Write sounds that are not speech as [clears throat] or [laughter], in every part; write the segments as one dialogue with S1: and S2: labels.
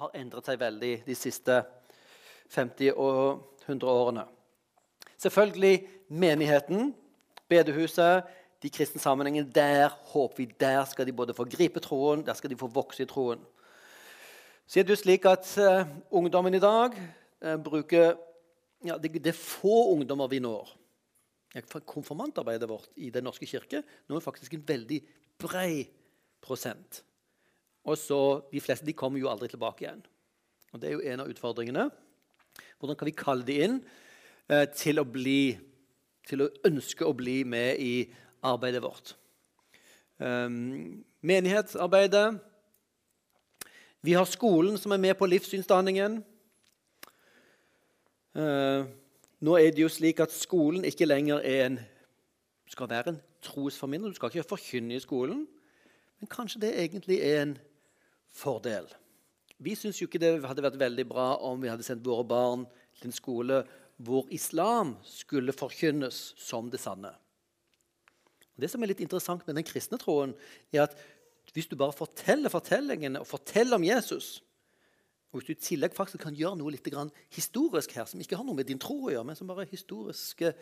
S1: Har endret seg veldig de siste 50 og 100 årene. Selvfølgelig menigheten, bedehuset, de kristne sammenhengene. Der håper vi der skal de både få gripe troen, der skal de få vokse i troen. Så er det jo slik at uh, ungdommen i dag uh, bruker ja, det, det, er få ungdommer vi når. Konfirmantarbeidet vårt i Den norske kirke nå er faktisk en veldig brei prosent. Og så, De fleste de kommer jo aldri tilbake igjen. Og Det er jo en av utfordringene. Hvordan kan vi kalle de inn eh, til å bli til å ønske å bli med i arbeidet vårt? Um, menighetsarbeidet vi har skolen som er med på livssynsdanningen. Uh, nå er det jo slik at skolen ikke lenger er en, skal være en trosformidler. Du skal ikke forkynne i skolen, men kanskje det egentlig er en fordel. Vi syns jo ikke det hadde vært veldig bra om vi hadde sendt våre barn til en skole hvor islam skulle forkynnes som det sanne. Det som er litt interessant med den kristne troen, er at hvis du bare forteller fortellingene og forteller om Jesus, og hvis du i tillegg faktisk kan gjøre noe litt historisk her, som ikke har noe med din tro å gjøre, men som bare er historiske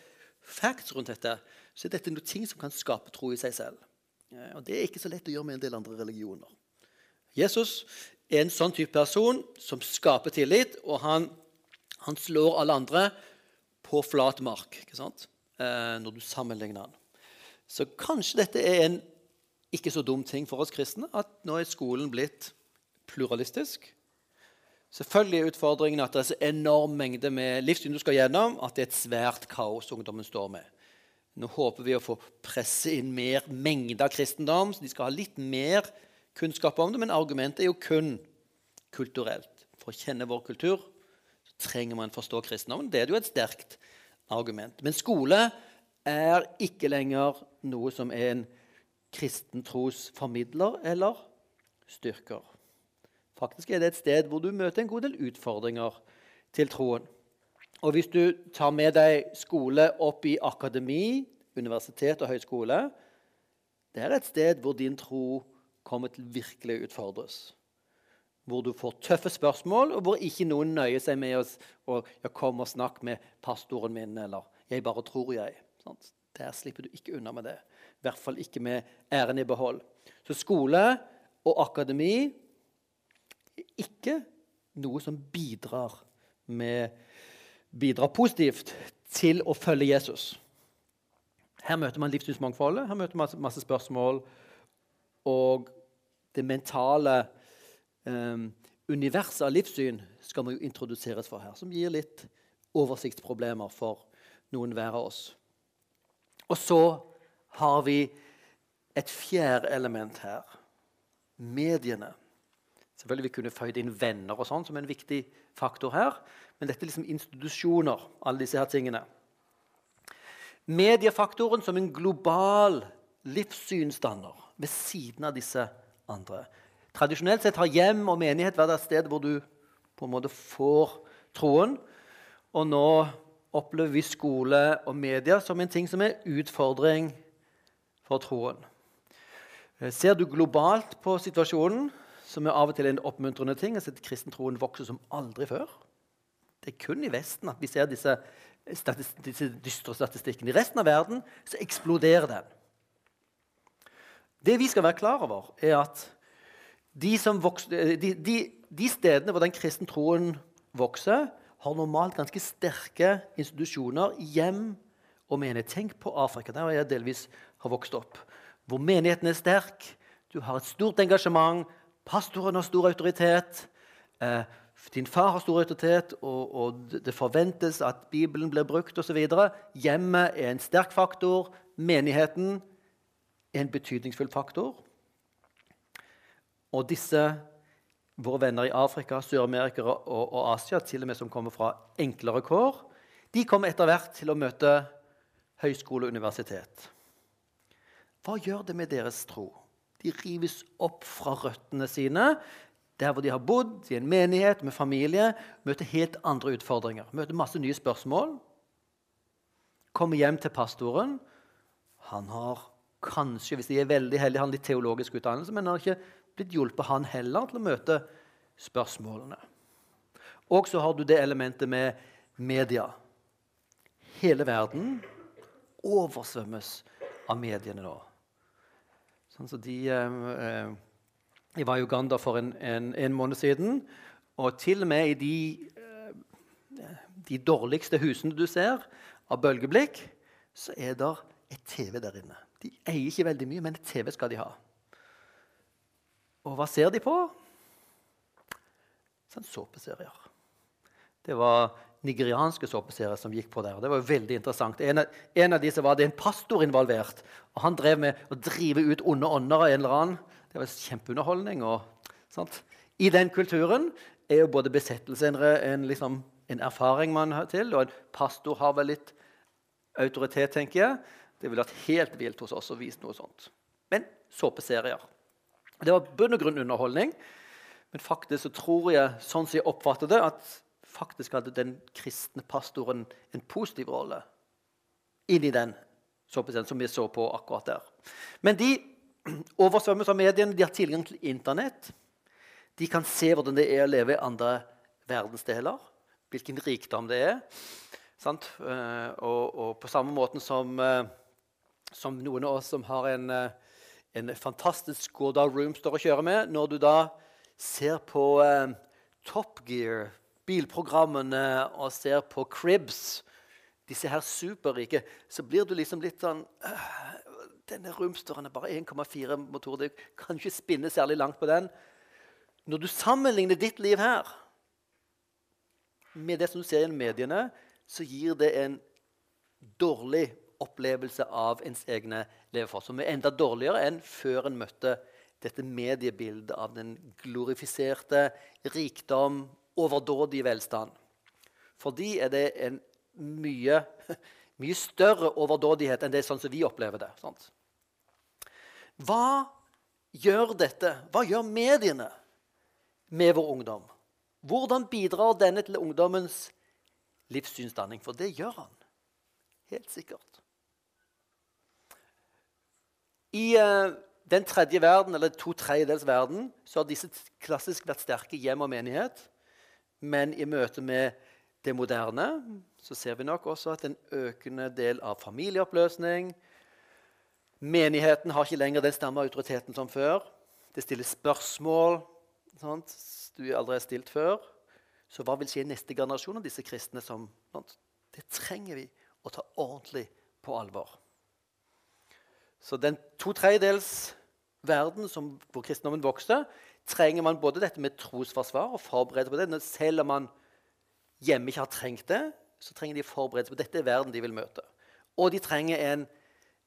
S1: facts rundt dette, så er dette noe ting som kan skape tro i seg selv. Eh, og Det er ikke så lett å gjøre med en del andre religioner. Jesus er en sånn type person som skaper tillit, og han, han slår alle andre på flat mark ikke sant? Eh, når du sammenligner han. Så kanskje dette er en ikke så dum ting for oss kristne at nå er skolen blitt pluralistisk. Selvfølgelig er utfordringen at det er så enorm mengde med livssyn du skal gjennom, at det er et svært kaos ungdommen står med. Nå håper vi å få presse inn mer mengde av kristendom, så de skal ha litt mer kunnskap om det. Men argumentet er jo kun kulturelt. For å kjenne vår kultur så trenger man forstå kristendommen. Det er jo et sterkt argument. Men skole er ikke lenger noe som er en kristen tros formidler eller styrker. Faktisk er det et sted hvor du møter en god del utfordringer til troen. Og hvis du tar med deg skole opp i akademi, universitet og høyskole, det er et sted hvor din tro kommer til virkelig å utfordres. Hvor du får tøffe spørsmål, og hvor ikke noen nøyer seg med å jeg komme og snakke med pastoren min, eller 'jeg bare tror jeg'. Der slipper du ikke unna med det. I hvert fall ikke med æren i behold. Så skole og akademi er ikke noe som bidrar, med, bidrar positivt til å følge Jesus. Her møter man livssynsmangfoldet, her møter man masse, masse spørsmål. Og det mentale um, universet av livssyn skal vi jo introduseres for her, som gir litt oversiktsproblemer for noen hver av oss. Og så har vi et fjerde element her mediene. Selvfølgelig vi kunne føyd inn venner og sånn som en viktig faktor her. Men dette er liksom institusjoner, alle disse her tingene. Mediefaktoren som en global livssynsdanner ved siden av disse andre. Tradisjonelt sett har hjem og menighet vært et sted hvor du på en måte får troen. Og nå opplever vi skole og media som en ting som er utfordring for troen. Eh, ser du globalt på situasjonen, som er av og til en oppmuntrende ting, at kristentroen vokser som aldri før? Det er kun i Vesten at vi ser disse, disse dystre statistikkene. I resten av verden så eksploderer den. Det vi skal være klar over, er at de, vokser, de, de, de stedene hvor den kristne troen vokser, har normalt ganske sterke institusjoner, hjem og menighet. Tenk på Afrika. Der jeg delvis har vokst opp. Hvor menigheten er sterk, du har et stort engasjement, pastoren har stor autoritet. Eh, din far har stor autoritet, og, og, det forventes at Bibelen blir brukt osv. Hjemmet er en sterk faktor. Menigheten en betydningsfull faktor. Og disse våre venner i Afrika, Sør-Amerika og, og, Asia, til og med som kommer fra enklere kår, de kommer etter hvert til å møte høyskole og universitet. Hva gjør det med deres tro? De rives opp fra røttene sine, der hvor de har bodd, i en menighet med familie, møter helt andre utfordringer. Møter masse nye spørsmål. Kommer hjem til pastoren. Han har kanskje, hvis de er veldig heldige, han litt teologisk utdannelse, men har ikke blitt hjulpet, han heller, til å møte spørsmålene. Og så har du det elementet med media. Hele verden oversvømmes av mediene nå. Sånn så de, eh Jeg var i Uganda for en, en, en, måned siden. Og til og med i de, eh, de dårligste husene du ser av bølgeblikk, så er det et TV der inne. De eier ikke veldig mye, men TV skal de ha. Og hva ser de på? Sånn såpeserier. Det var nigerianske såpeserier som gikk på der. Det var jo veldig interessant. En av, en av disse var det en pastor involvert. og Han drev med å drive ut onde ånder av en eller annen. Det var kjempeunderholdning. Og, I den kulturen er jo både besettelse en, en, liksom, en, erfaring man har til, og en pastor har vel litt autoritet, tenker jeg. Det ville vært helt vilt hos oss å vise noe sånt. Men såpeserier. Det var bunn og grunn underholdning. Men faktisk så tror jeg, sånn som jeg oppfatter det, at faktisk hadde den kristne pastoren en positiv rolle inni den som vi så på akkurat der. Men de oversvømmes av mediene. De har tilgang til Internett. De kan se hvordan det er å leve i andre verdensdeler. Hvilken rikdom det er. Eh, og, og, på samme måte som, eh, som, noen av oss som har en eh, en fantastisk Skoda Roomster å kjøre med. Når du da ser på eh, Top Gear, bilprogrammene, og ser på Cribs, disse her superrike, så blir du liksom litt sånn Denne Roomsteren er bare 1,4 motor. Du kan ikke spinne særlig langt på den. Når du sammenligner ditt liv her med det som du ser i mediene, så gir det en dårlig opplevelse av ens egne levefor. som er enda dårligere enn før en møtte dette mediebildet av den glorifiserte rikdom, overdådig velstand. For de er det en mye, [laughs] mye større overdådighet enn det sånn som vi opplever det. Sant? Hva gjør dette? Hva gjør mediene med vår ungdom? Hvordan bidrar denne til ungdommens livssynsdanning? For det gjør han. Helt sikkert. I uh, den tredje verden, eller to tredjedels verden, så har disse klassisk vært sterke hjem og menighet. Men i møte med det moderne så ser vi nok også at en økende del av familieoppløsning Menigheten har ikke lenger den samme autoriteten som før. Det stilles spørsmål sant? du aldri har stilt før. Så hva vil skje i neste generasjon av disse kristne? som, sant? Det trenger vi å ta ordentlig på alvor. Så den to tredjedels verden som, hvor kristendommen vokste, trenger man både dette med trosforsvar og forberede på det. Selv om man hjemme ikke har trengt det, så trenger de forberedelse på dette er verden de vil møte. Og de trenger en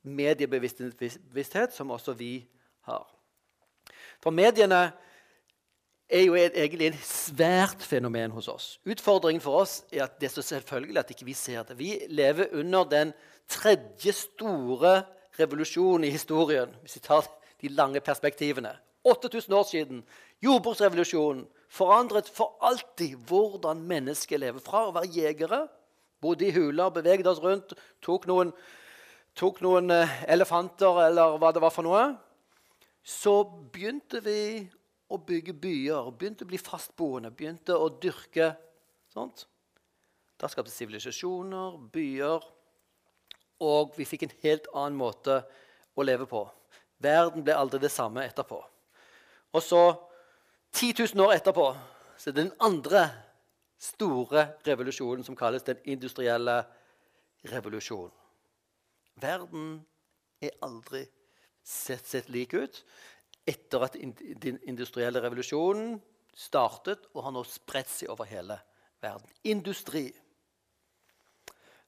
S1: mediebevissthet, som også vi har. For mediene er jo egentlig et svært fenomen hos oss. Utfordringen for oss er at det er så selvfølgelig at ikke vi ser det. Vi lever under den tredje store revolusjon i historien, hvis vi tar de lange perspektivene. 8000 år siden. Jordbruksrevolusjonen forandret for alltid hvordan mennesket lever. Fra å være jegere, bodde i huler, beveget oss rundt, tok noen, tok noen eh, elefanter eller hva det var for noe. Så begynte vi å bygge byer, begynte å bli fastboende, begynte å dyrke. Sånt. Da skapte sivilisasjoner, byer, og vi fikk en helt annen måte å leve på. Verden ble aldri det samme etterpå. Og så, 10 000 år etterpå, så er det den andre store revolusjonen som kalles den industrielle revolusjonen. Verden er aldri sett, sett lik ut etter at den industrielle revolusjonen startet og har nå spredt seg over hele verden. Industri.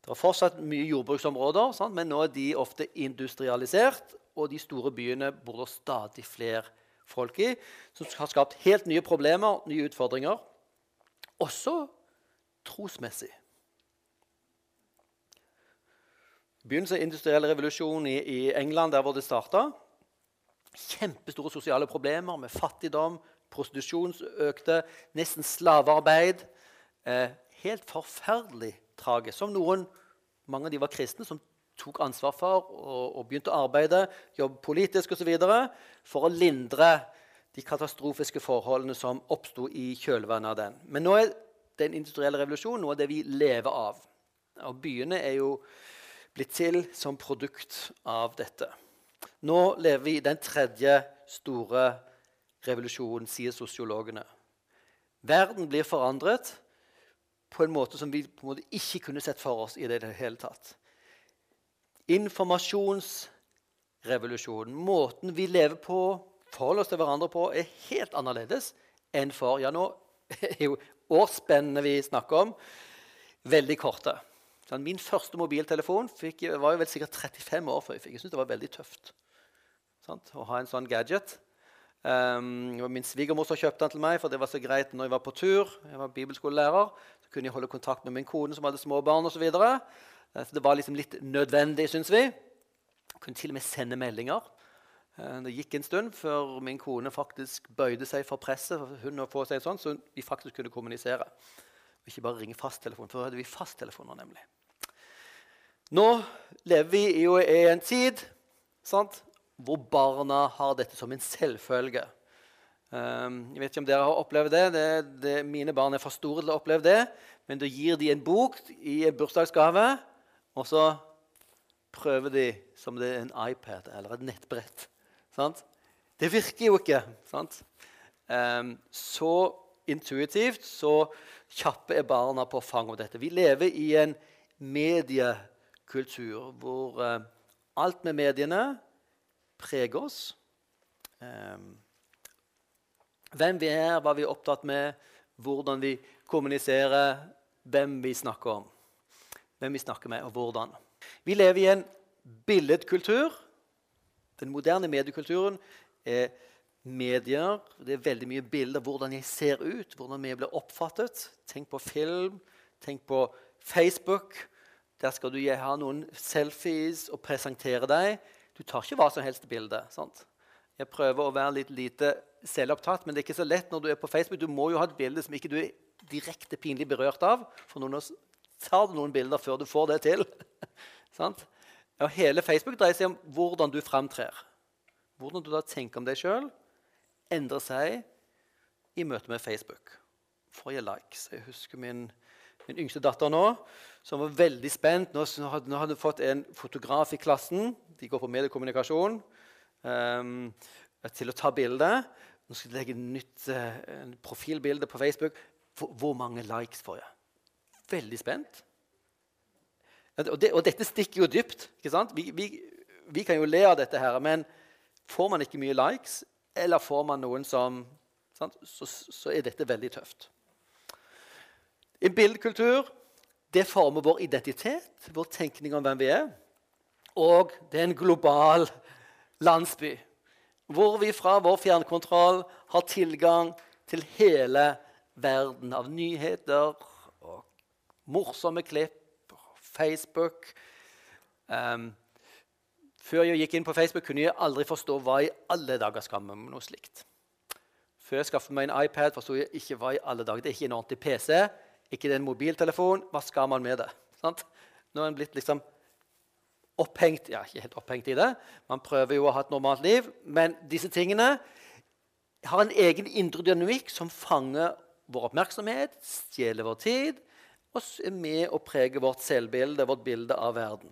S1: Det er fortsatt mye jordbruksområder, sant? men nå er de ofte industrialisert. Og de store byene bor det stadig flere folk i, som har skapt helt nye problemer, nye utfordringer. Også trosmessig. Begynnelsen av industriell revolusjon i, i England, der hvor det starta. Kjempestore sosiale problemer med fattigdom, prostitusjon økte, nesten slavearbeid. Eh, helt forferdelig tragisk. Som noen, mange av de var kristne, som tok ansvar for og, og begynte å arbeide, jobbe politisk osv. for å lindre de katastrofiske forholdene som oppsto i kjølvannet av den. Men nå er den industrielle revolusjonen noe av det vi lever av. Og byene er jo blitt til som produkt av dette. Nå lever vi i den tredje store revolusjonen, sier sosiologene. Verden blir forandret på en måte som vi på en måte ikke kunne sett for oss i det hele tatt. Informasjonsrevolusjonen, måten vi lever på, forholder oss til hverandre på, er helt annerledes enn for Ja, nå er jo årsspennene vi snakker om, veldig korte. Sånn, min første mobiltelefon fikk, var jo vel sikkert 35 år før jeg fikk. Jeg syntes det var veldig tøft sant? å ha en sånn gadget. Um, min svigermor kjøpte den til meg, for det var så greit når jeg var på tur. Jeg var bibelskolelærer, så kunne jeg holde kontakt med min kone som hadde små barn. Og så, videre. Eh, så det var liksom litt nødvendig, syns vi. Jeg kunne til og med sende meldinger. Eh, det gikk en stund før min kone faktisk bøyde seg for presset. hun å få seg sånn, Så vi faktisk kunne kommunisere. Ikke bare ringe fasttelefon. Før hadde vi fasttelefoner, nemlig. Nå lever vi jo i en tid sant, hvor barna har dette som en selvfølge. Um, jeg vet ikke om dere har opplevd det. Det, det. Mine barn er for store til å oppleve det. Men da gir de en bok i en bursdagsgave, og så prøver de som det er en iPad eller et nettbrett. Sant? Det virker jo ikke. Um, så intuitivt, så kjappe er barna på å fange opp dette. Vi lever i en mediekultur hvor eh, alt med mediene preger oss. Eh, hvem vi er, hva vi er opptatt med, hvordan vi kommuniserer, hvem vi snakker om. Hvem vi snakker med, og hvordan. Vi lever i en billedkultur. Den moderne mediekulturen er medier. Det er veldig mye bilder hvordan jeg ser ut, hvordan vi blir oppfattet. Tenk på film, tenk på Facebook. Der skal du ha noen selfies og presentere deg. Du tar ikke hva som helst bilde. sant? Jeg prøver å være litt lite selvopptatt, men det er ikke så lett når du er på Facebook. Du må jo ha et bilde som ikke du er direkte pinlig berørt av. For noen tar du noen bilder før du får det til. [laughs] og hele Facebook dreier seg om hvordan du framtrer. Hvordan du da tenker om deg sjøl, endrer seg i møte med Facebook. Får jeg likes? Jeg husker min min yngste datter nå, som var veldig spent. Nå hadde hun fått en fotograf i klassen. De går på mediekommunikasjon. Um, til å ta bilde. Nå skal jeg legge et nytt uh, profilbilde på Facebook. For, hvor mange likes får jeg? Veldig spent. Og, det, og dette stikker jo dypt. ikke sant? Vi, vi, vi, kan jo le av dette, her, men får man ikke mye likes, eller får man noen som så, så er dette veldig tøft. En bildekultur det former vår identitet, vår tenkning om hvem vi er. Og det er en global landsby hvor vi fra vår fjernkontroll har tilgang til hele verden av nyheter og morsomme klipp, Facebook um, Før jeg gikk inn på Facebook, kunne jeg aldri forstå hva i alle dager skal man med noe slikt. Før jeg skaffet meg en iPad, forsto jeg ikke hva i alle dager. Det er ikke en ordentlig PC. Ikke en mobiltelefon. Hva skal man med det? Sant? Nå er en blitt liksom opphengt Ja, ikke helt opphengt i det. Man prøver jo å ha et normalt liv. Men disse tingene har en egen indre dynamikk som fanger vår oppmerksomhet, stjeler vår tid og er med å prege vårt selvbilde, vårt bilde av verden.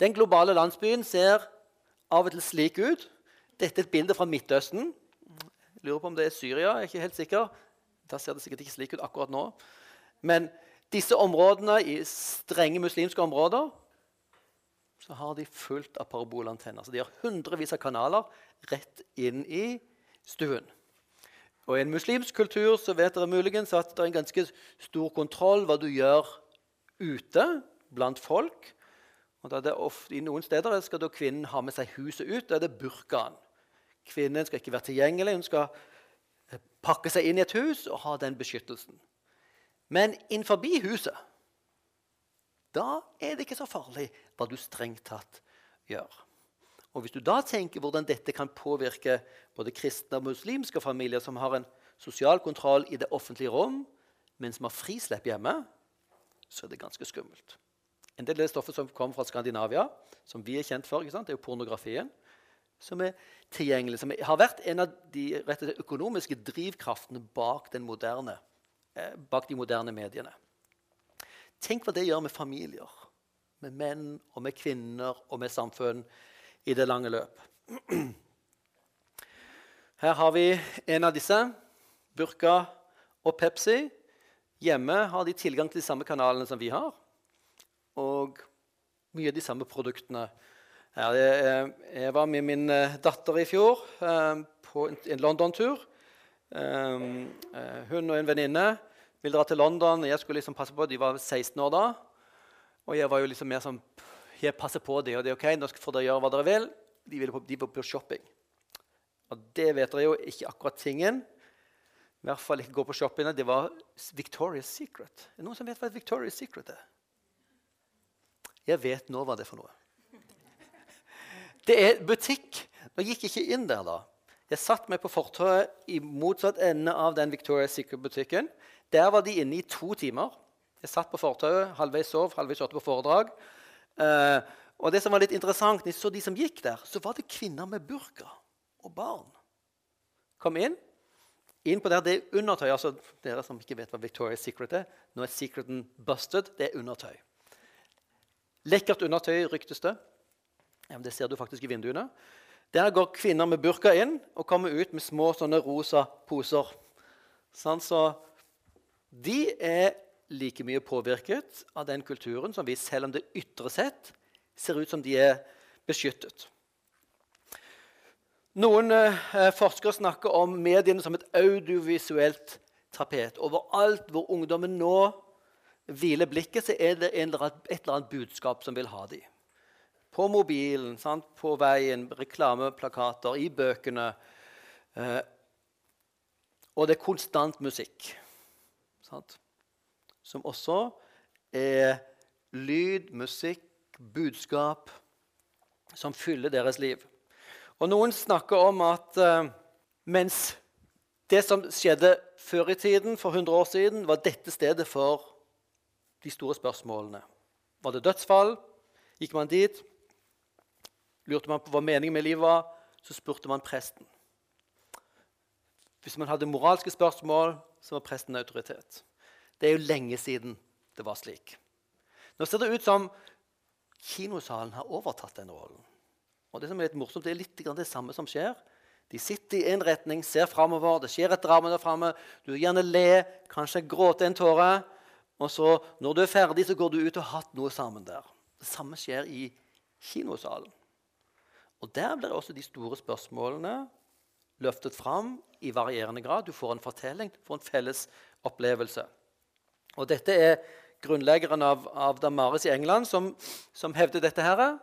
S1: Den globale landsbyen ser av og til slik ut. Dette er et bilde fra Midtøsten. Jeg lurer på om det er Syria. jeg er ikke helt sikker. Da ser det sikkert ikke slik ut akkurat nå. Men disse områdene, i strenge muslimske områder, så har de fullt av parabolantenner. Så de har hundrevis av kanaler rett inn i stuen. Og I en muslimsk kultur så vet dere muligens at det er en ganske stor kontroll hva du gjør ute blant folk. Og ofte, I noen steder skal kvinnen ha med seg huset ut. Da er det burkaen. Kvinnen skal ikke være tilgjengelig. Hun skal eh, pakke seg inn i et hus og ha den beskyttelsen. Men innenfor huset da er det ikke så farlig hva du strengt tatt gjør. Og Hvis du da tenker hvordan dette kan påvirke både kristne og muslimske familier som har en sosial kontroll i det offentlige rom, men som har frislepp hjemme, så er det ganske skummelt. En del av det stoffet som kommer fra Skandinavia, som vi er kjent for, det er jo pornografien, som er tilgjengelig, som har vært en av de økonomiske drivkraftene bak, moderne, eh, bak de moderne mediene. Tenk hva det gjør med familier, med menn og med kvinner og med samfunn i det lange løp. [clears throat] Her har vi en av disse. Burka og Pepsi. Hjemme har de tilgang til de samme kanalene som vi har. Og mye av de samme produktene. Jeg var med min eh, datter i fjor eh, på en London-tur. Eh, hun og en venninne ville dra til London. og Jeg skulle liksom passe på, De var 16 år da. Og jeg var jo liksom mer sånn Jeg passer på det, og det ok, nå får dere gjøre hva dere vil. De, ville på, de var på shopping. Og det vet dere jo ikke akkurat tingen. I hvert fall ikke gå på shopping. Det var Victoria's Secret. Er det noen som vet hva Victoria's Secret er? Jeg vet nå hva det er for noe. Det er butikk. Nå gikk jeg ikke inn der, da. Jeg satt meg på fortauet i motsatt ende av den Victoria's Secret-butikken. Der var de inne i to timer. Jeg satt på fortauet, halvveis sov, halvveis hørte på foredrag. Eh, og det som var litt interessant, så de som gikk der, så var det kvinner med burka og barn. Kom inn. Inn på der, Det er undertøy. altså Dere som ikke vet hva Victoria's Secret er, nå er secreten busted. Det er undertøy. Lekkert undertøy, ryktes det. Ja, det ser du faktisk i vinduene. Der går kvinner med burka inn og kommer ut med små sånne rosa poser. Sånn, så de er like mye påvirket av den kulturen som vi, selv om det ytre sett ser ut som de er beskyttet. Noen eh, forskere snakker om mediene som et audiovisuelt tapet. Overalt hvor ungdommen nå hviler blikket, så er det eller annen, et eller annet budskap som vil ha dem. På mobilen, sant? på veien, reklameplakater, i bøkene. Eh, og det er konstant musikk. Sant? Som også er lyd, musikk, budskap som fyller deres liv. Og Noen snakker om at uh, mens det som skjedde før i tiden, for 100 år siden, var dette stedet for de store spørsmålene. Var det dødsfall? Gikk man dit? Lurte man på hva meningen med livet var, så spurte man presten. Hvis man hadde moralske spørsmål, så var presten autoritet. Det er jo lenge siden det var slik. Nå ser det ut som kinosalen har overtatt den rollen. Og Det som er litt morsomt, det er litt det samme som skjer. De sitter i én retning, ser framover, det skjer et drama der framme. Du gjerne le, kanskje gråte en tåre. Og så, når du er ferdig, så går du ut og har hatt noe sammen der. Det samme skjer i kinosalen. Og Der blir også de store spørsmålene løftet fram i varierende grad. Du får en fortelling, du får en felles opplevelse. Og Dette er grunnleggeren av, av Damaris i England som, som hevder dette. her,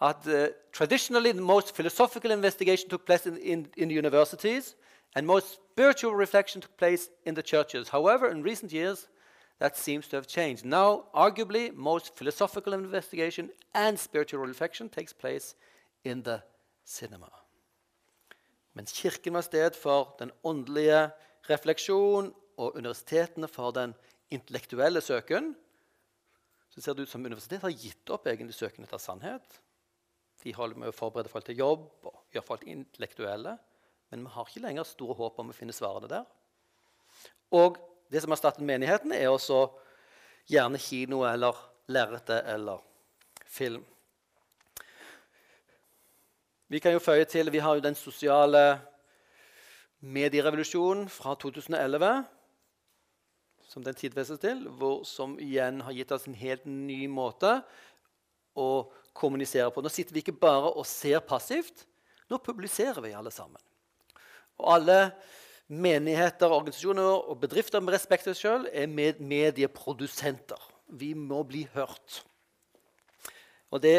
S1: at uh, Traditionally, the most philosophical investigation took place in, in, in universities, and most spiritual reflection took place in the churches. However, in recent years, that seems to have changed. Now, arguably, most philosophical investigation and spiritual reflection takes place in the cinema. Mens Kirken var sted for den åndelige refleksjon og universitetene for den intellektuelle søken, så ser det ut som universitetet har gitt opp egentlig søken etter sannhet. De holder med å forberede folk til jobb og gjøre folk intellektuelle. Men vi har ikke lenger store håp om å finne svarene der. Og det som har erstatter menigheten, er også gjerne kino eller lerretet eller film. Vi kan jo føye til, vi har jo den sosiale medierevolusjonen fra 2011 som den tidfestes til, hvor, som igjen har gitt oss en helt ny måte å kommunisere på. Nå sitter vi ikke bare og ser passivt. Nå publiserer vi alle sammen. Og alle menigheter, organisasjoner og bedrifter med respekt for seg sjøl er med medieprodusenter. Vi må bli hørt. Og det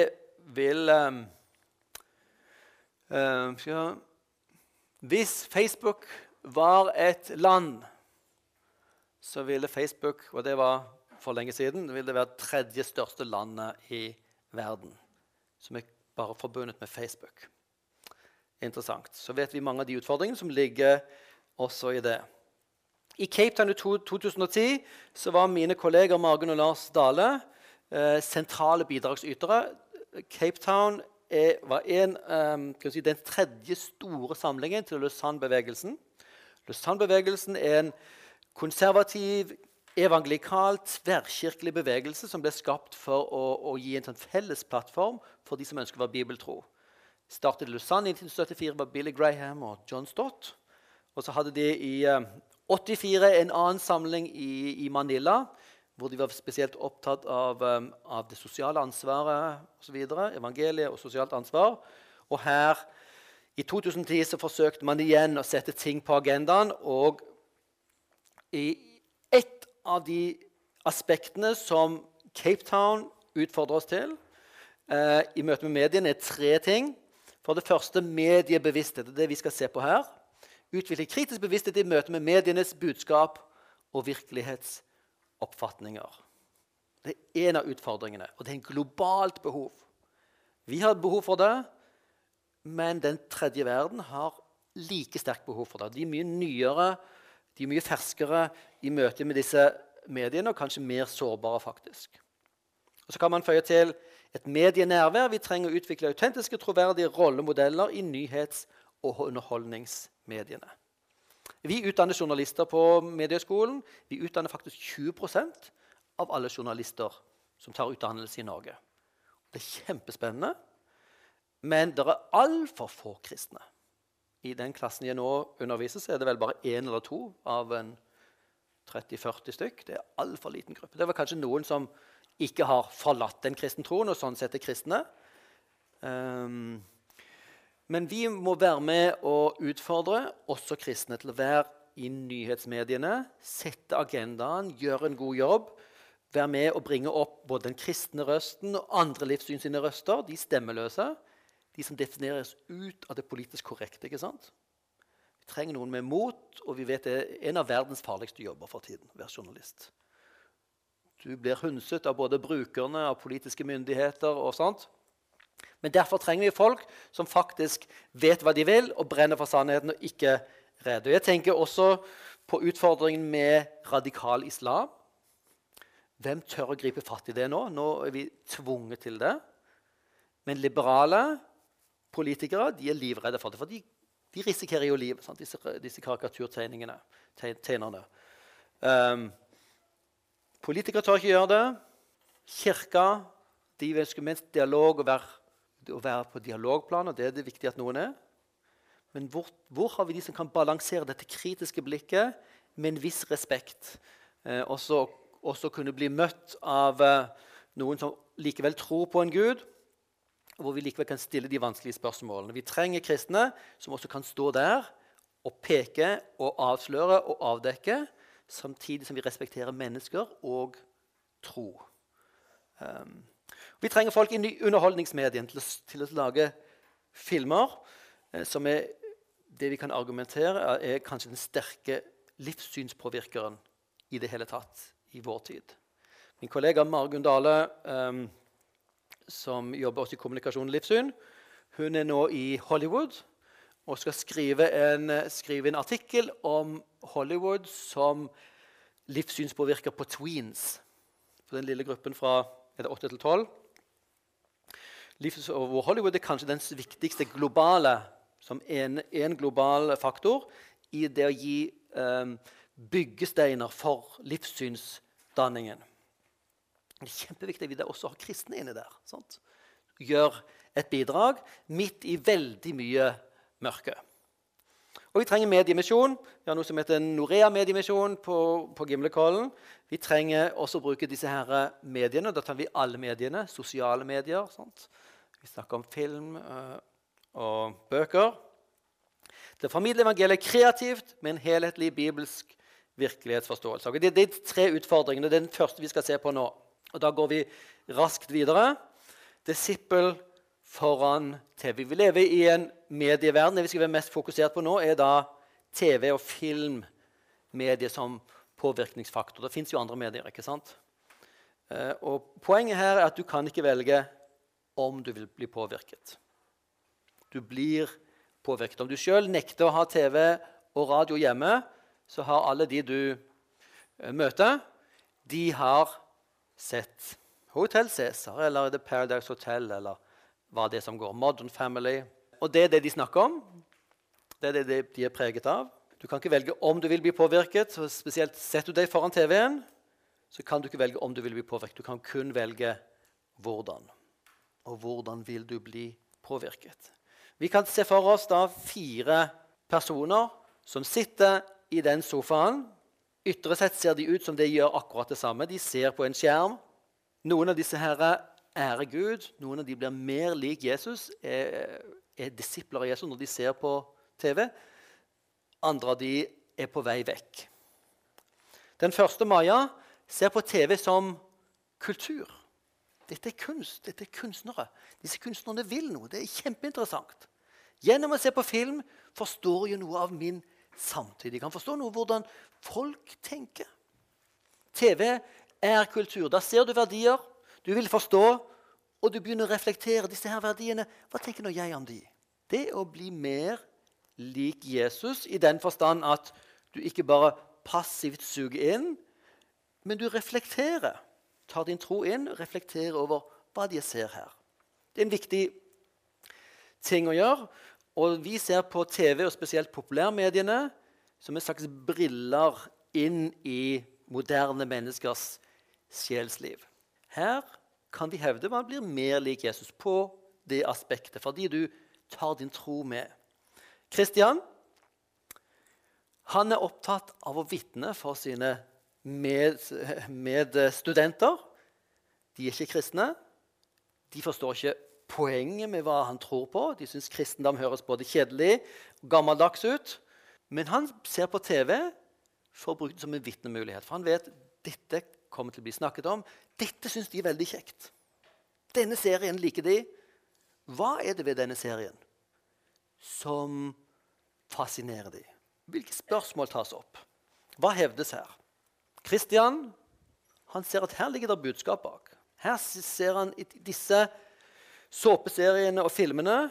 S1: vil um, Hvis Facebook var et land, så ville Facebook og det var for lenge siden, ville det tredje største landet i verden. Som er bare forbundet med Facebook. Interessant. Så vet vi mange av de utfordringene som ligger også i det. I Cape Town i 2010 så var mine kolleger Margunn og Lars Dale eh, sentrale bidragsytere. Cape Town er, var en, um, si, den tredje store samlingen til Lausanne-bevegelsen. Lausanne-bevegelsen er en konservativ, evangelikal, tverrkirkelig bevegelse som ble skapt for å, å gi en sånn felles plattform for de som ønsker å være bibeltro. Startet Lausanne i 1974 var Billy Graham og John Stott. Og så hadde de i 84 en annen samling i, i Manila hvor de var spesielt opptatt av, um, av det sosiale ansvaret osv. Evangeliet og sosialt ansvar. Og her, i 2010, så forsøkte man igjen å sette ting på agendaen. Og i ett av de aspektene som Cape Town utfordrer oss til eh, i møte med mediene, er tre ting. For det første mediebevissthet. Det er det vi skal se på her. Utvikle kritisk bevissthet i møte med medienes budskap og virkelighetsbeskrivelser oppfatninger. Det er en av utfordringene, og det er en globalt behov. Vi har behov for det, men den tredje verden har like sterkt behov for det. De er mye nyere, de er mye ferskere i møte med disse mediene, og kanskje mer sårbare, faktisk. Og Så kan man føye til et medienærvær. Vi trenger å utvikle autentiske, troverdige rollemodeller i nyhets- og underholdningsmediene. Vi utdanner journalister på Medieskolen. Vi utdanner faktisk 20% av alle journalister som tar utdannelse i Norge. Det er kjempespennende, men det er altfor få kristne. I den klassen jeg nå underviser, så er det vel bare én eller to av en 30-40 stykk. Det er altfor liten gruppe. Det var kanskje noen som ikke har forlatt den kristne troen, og sånn sett er kristne. Um, men vi må være med og utfordre også kristne til å være i nyhetsmediene, sette agendaen, gjøre en god jobb. Være med og bringe opp både den kristne røsten og andre livssyn sine røster. De stemmeløse. De som defineres ut av det politisk korrekte. ikke sant? Vi trenger noen med mot, og vi vet det er en av verdens farligste jobber for tiden. være journalist. Du blir hundset av både brukerne, av politiske myndigheter og sånt. Men derfor trenger vi folk som faktisk vet hva de vil, og brenner for sannheten og ikke redde. jeg tenker også på utfordringen med radikal islam. Hvem tør å gripe fatt i det nå? Nå er vi tvunget til det. Men liberale politikere de er livredde for det. For de, de risikerer jo livet, disse, disse karikaturtegningene. Tegnerne. Um, politikere tør ikke gjøre det. Kirka de ønsker mest dialog og være å være på dialogplan, og det er det viktig at noen er. Men hvor, hvor, har vi de som kan balansere dette kritiske blikket med en viss respekt? Eh, også, også, kunne bli møtt av eh, noen som likevel tror på en gud, og hvor vi likevel kan stille de vanskelige spørsmålene. Vi trenger kristne som også kan stå der og peke og avsløre og avdekke, samtidig som vi respekterer mennesker og tro. Um, vi trenger folk i underholdningsmedien til å, til å lage filmer eh, som er det vi kan argumentere er, kanskje den sterke livssynspåvirkeren i det hele tatt i vår tid. Min kollega Margunn Dale, um, som jobber også i kommunikasjon og livssyn, hun er nå i Hollywood og skal skrive en, skrive en artikkel om Hollywood som livssynspåvirker på tweens. For den lille gruppen fra 8 til 12 hvor Hollywood er kanskje den viktigste globale som en, global faktor i det å gi um, byggesteiner for livssynsdanningen. Det er kjempeviktig at vi også har kristne inni der. Sant? Gjør et bidrag midt i veldig mye mørke. Og vi trenger mediemisjon. Vi har noe som heter Norea mediemisjon på, på Gimlekollen. Vi trenger også å bruke disse her mediene. Da tar vi alle mediene. Sosiale medier. Sant? Vi snakker om film uh, og bøker. Det formidler evangeliet kreativt med en helhetlig bibelsk virkelighetsforståelse. Det, det er tre utfordringene. Det er den første vi skal se på nå. Og Da går vi raskt videre. Disippel foran TV. Vi lever i en medieverden. Det vi skal være mest fokusert på nå, er da TV og filmmedier som påvirkningsfaktor. Det fins jo andre medier. ikke sant? Eh, og Poenget her er at du kan ikke velge om du vil bli påvirket. Du blir påvirket. Om du sjøl nekter å ha TV og radio hjemme, så har alle de du eh, møter, de har sett Hotel Cæsar eller The Paradise Hotel eller hva det er som går. Modern Family. Og det er det de snakker om. Det er det de er preget av. Du kan ikke velge om du vil bli påvirket. og spesielt Setter du deg foran TV-en, så kan du ikke velge om du vil bli påvirket. Du kan kun velge hvordan. Og hvordan vil du bli påvirket? Vi kan se for oss da fire personer som sitter i den sofaen. Ytre sett ser de ut som de gjør akkurat det samme. De ser på en skjerm. Noen av disse her ærer Gud. Noen av de blir mer lik Jesus, er, er disipler av Jesus når de ser på TV. Andre av de er på vei vekk. Den første Maja ser på TV som kultur. Dette er kunst. Dette er kunstnere. Disse kunstnerne vil noe. Det er kjempeinteressant. Gjennom å se på film forstår jeg noe av min samtid. Jeg kan forstå noe hvordan folk tenker. TV er kultur. Da ser du verdier. Du vil forstå, og du begynner å reflektere disse her verdiene. Hva tenker nå jeg om de? Det å bli mer lik Jesus i den forstand at du ikke bare passivt suger inn, men du reflekterer. Tar din tro inn og reflekterer over hva de ser her. Det er en viktig ting å gjøre. Og vi ser på TV, og spesielt populærmediene, som en slags briller inn i moderne menneskers sjelsliv. Her kan vi hevde man blir mer lik Jesus på det aspektet, fordi du tar din tro med. Kristian han er opptatt av å vitne for sine medstudenter. De er ikke kristne. De forstår ikke poenget med hva han tror på. De syns kristendom høres både kjedelig og gammeldags ut. Men han ser på TV for å bruke det som en vitnemulighet. For han vet dette kommer til å bli snakket om. Dette syns de er veldig kjekt. Denne serien liker de. Hva er det ved denne serien som fascinerer de? Hvilke spørsmål tas opp? Hva hevdes her? Kristian han ser at her ligger det budskap bak. Her ser han i disse såpeseriene og filmene